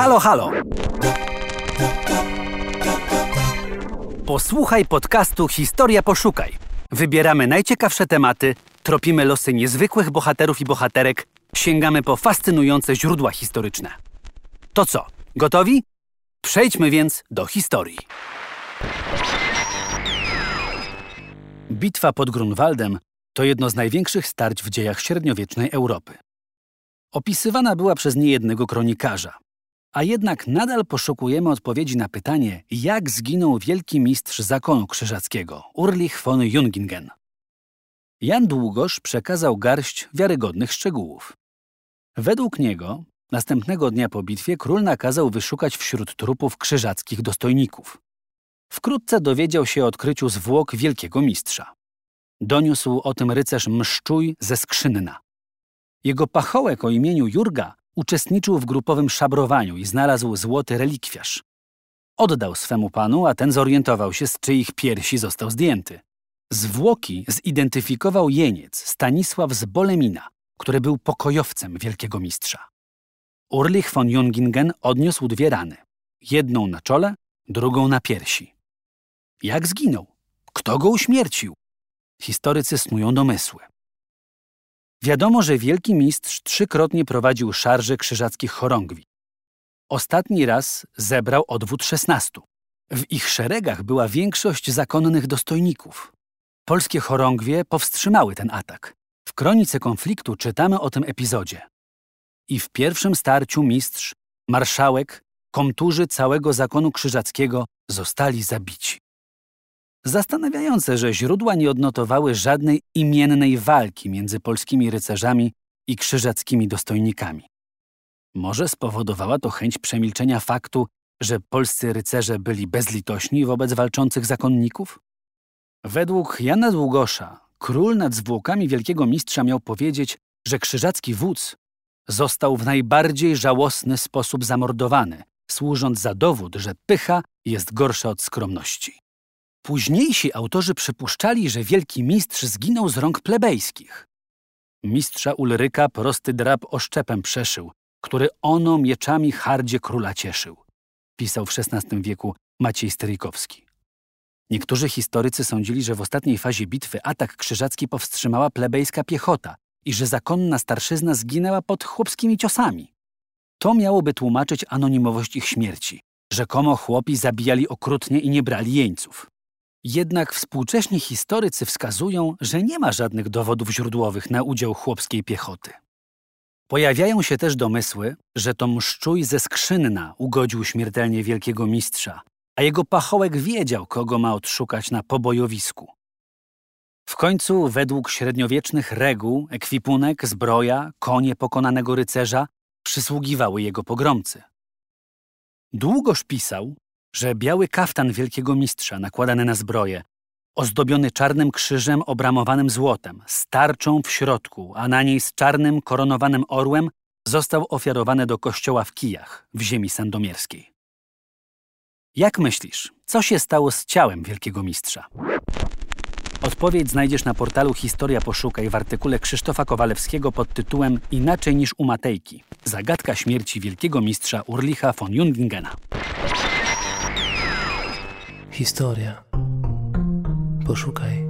Halo, halo! Posłuchaj podcastu Historia Poszukaj. Wybieramy najciekawsze tematy, tropimy losy niezwykłych bohaterów i bohaterek, sięgamy po fascynujące źródła historyczne. To co, gotowi? Przejdźmy więc do historii. Bitwa pod Grunwaldem to jedno z największych starć w dziejach średniowiecznej Europy. Opisywana była przez niejednego kronikarza. A jednak nadal poszukujemy odpowiedzi na pytanie, jak zginął wielki mistrz zakonu krzyżackiego, Urlich von Jungingen. Jan Długosz przekazał garść wiarygodnych szczegółów. Według niego, następnego dnia po bitwie król nakazał wyszukać wśród trupów krzyżackich dostojników. Wkrótce dowiedział się o odkryciu zwłok wielkiego mistrza. Doniósł o tym rycerz Mszczuj ze Skrzynna. Jego pachołek o imieniu Jurga uczestniczył w grupowym szabrowaniu i znalazł złoty relikwiarz. Oddał swemu panu, a ten zorientował się, z czyich piersi został zdjęty. Zwłoki zidentyfikował jeniec Stanisław z Bolemina, który był pokojowcem wielkiego mistrza. Urlich von Jungingen odniósł dwie rany. Jedną na czole, drugą na piersi. Jak zginął? Kto go uśmiercił? Historycy snują domysły. Wiadomo, że wielki mistrz trzykrotnie prowadził szarże krzyżackich chorągwi. Ostatni raz zebrał odwód szesnastu. W ich szeregach była większość zakonnych dostojników. Polskie chorągwie powstrzymały ten atak. W kronice konfliktu czytamy o tym epizodzie. I w pierwszym starciu mistrz, marszałek, komturzy całego zakonu krzyżackiego zostali zabici. Zastanawiające, że źródła nie odnotowały żadnej imiennej walki między polskimi rycerzami i krzyżackimi dostojnikami. Może spowodowała to chęć przemilczenia faktu, że polscy rycerze byli bezlitośni wobec walczących zakonników? Według Jana Długosza, król nad zwłokami wielkiego mistrza miał powiedzieć, że krzyżacki wódz został w najbardziej żałosny sposób zamordowany, służąc za dowód, że pycha jest gorsza od skromności. Późniejsi autorzy przypuszczali, że wielki mistrz zginął z rąk plebejskich. Mistrza Ulryka prosty drab oszczepem przeszył, który ono mieczami hardzie króla cieszył, pisał w XVI wieku Maciej Strykowski. Niektórzy historycy sądzili, że w ostatniej fazie bitwy atak krzyżacki powstrzymała plebejska piechota i że zakonna starszyzna zginęła pod chłopskimi ciosami. To miałoby tłumaczyć anonimowość ich śmierci. Rzekomo chłopi zabijali okrutnie i nie brali jeńców. Jednak współcześni historycy wskazują, że nie ma żadnych dowodów źródłowych na udział chłopskiej piechoty. Pojawiają się też domysły, że to mszczuj ze skrzynna ugodził śmiertelnie wielkiego mistrza, a jego pachołek wiedział, kogo ma odszukać na pobojowisku. W końcu, według średniowiecznych reguł, ekwipunek, zbroja, konie pokonanego rycerza przysługiwały jego pogromcy. Długoż pisał, że biały kaftan wielkiego mistrza nakładany na zbroję, ozdobiony czarnym krzyżem obramowanym złotem, z tarczą w środku, a na niej z czarnym koronowanym orłem, został ofiarowany do kościoła w Kijach, w ziemi sandomierskiej. Jak myślisz, co się stało z ciałem wielkiego mistrza? Odpowiedź znajdziesz na portalu Historia Poszukaj w artykule Krzysztofa Kowalewskiego pod tytułem Inaczej niż u Matejki. Zagadka śmierci wielkiego mistrza Urlicha von Jungingena. Historia. Poszukaj.